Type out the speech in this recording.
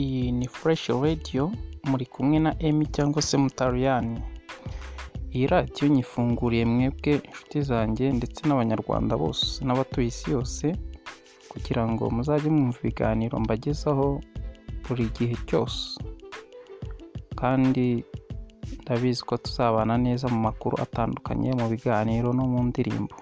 iyi ni fureshi radiyo muri kumwe na emi cyangwa se mutariyani iyi radiyo nyifunguriye mwebwe inshuti zanjye ndetse n'abanyarwanda bose n'abatuye isi yose kugira ngo muzajye mwumva ibiganiro mbagezaho buri gihe cyose. Kandi ndabizi ko tuzabana neza mu makuru atandukanye mu biganiro no mu ndirimbo.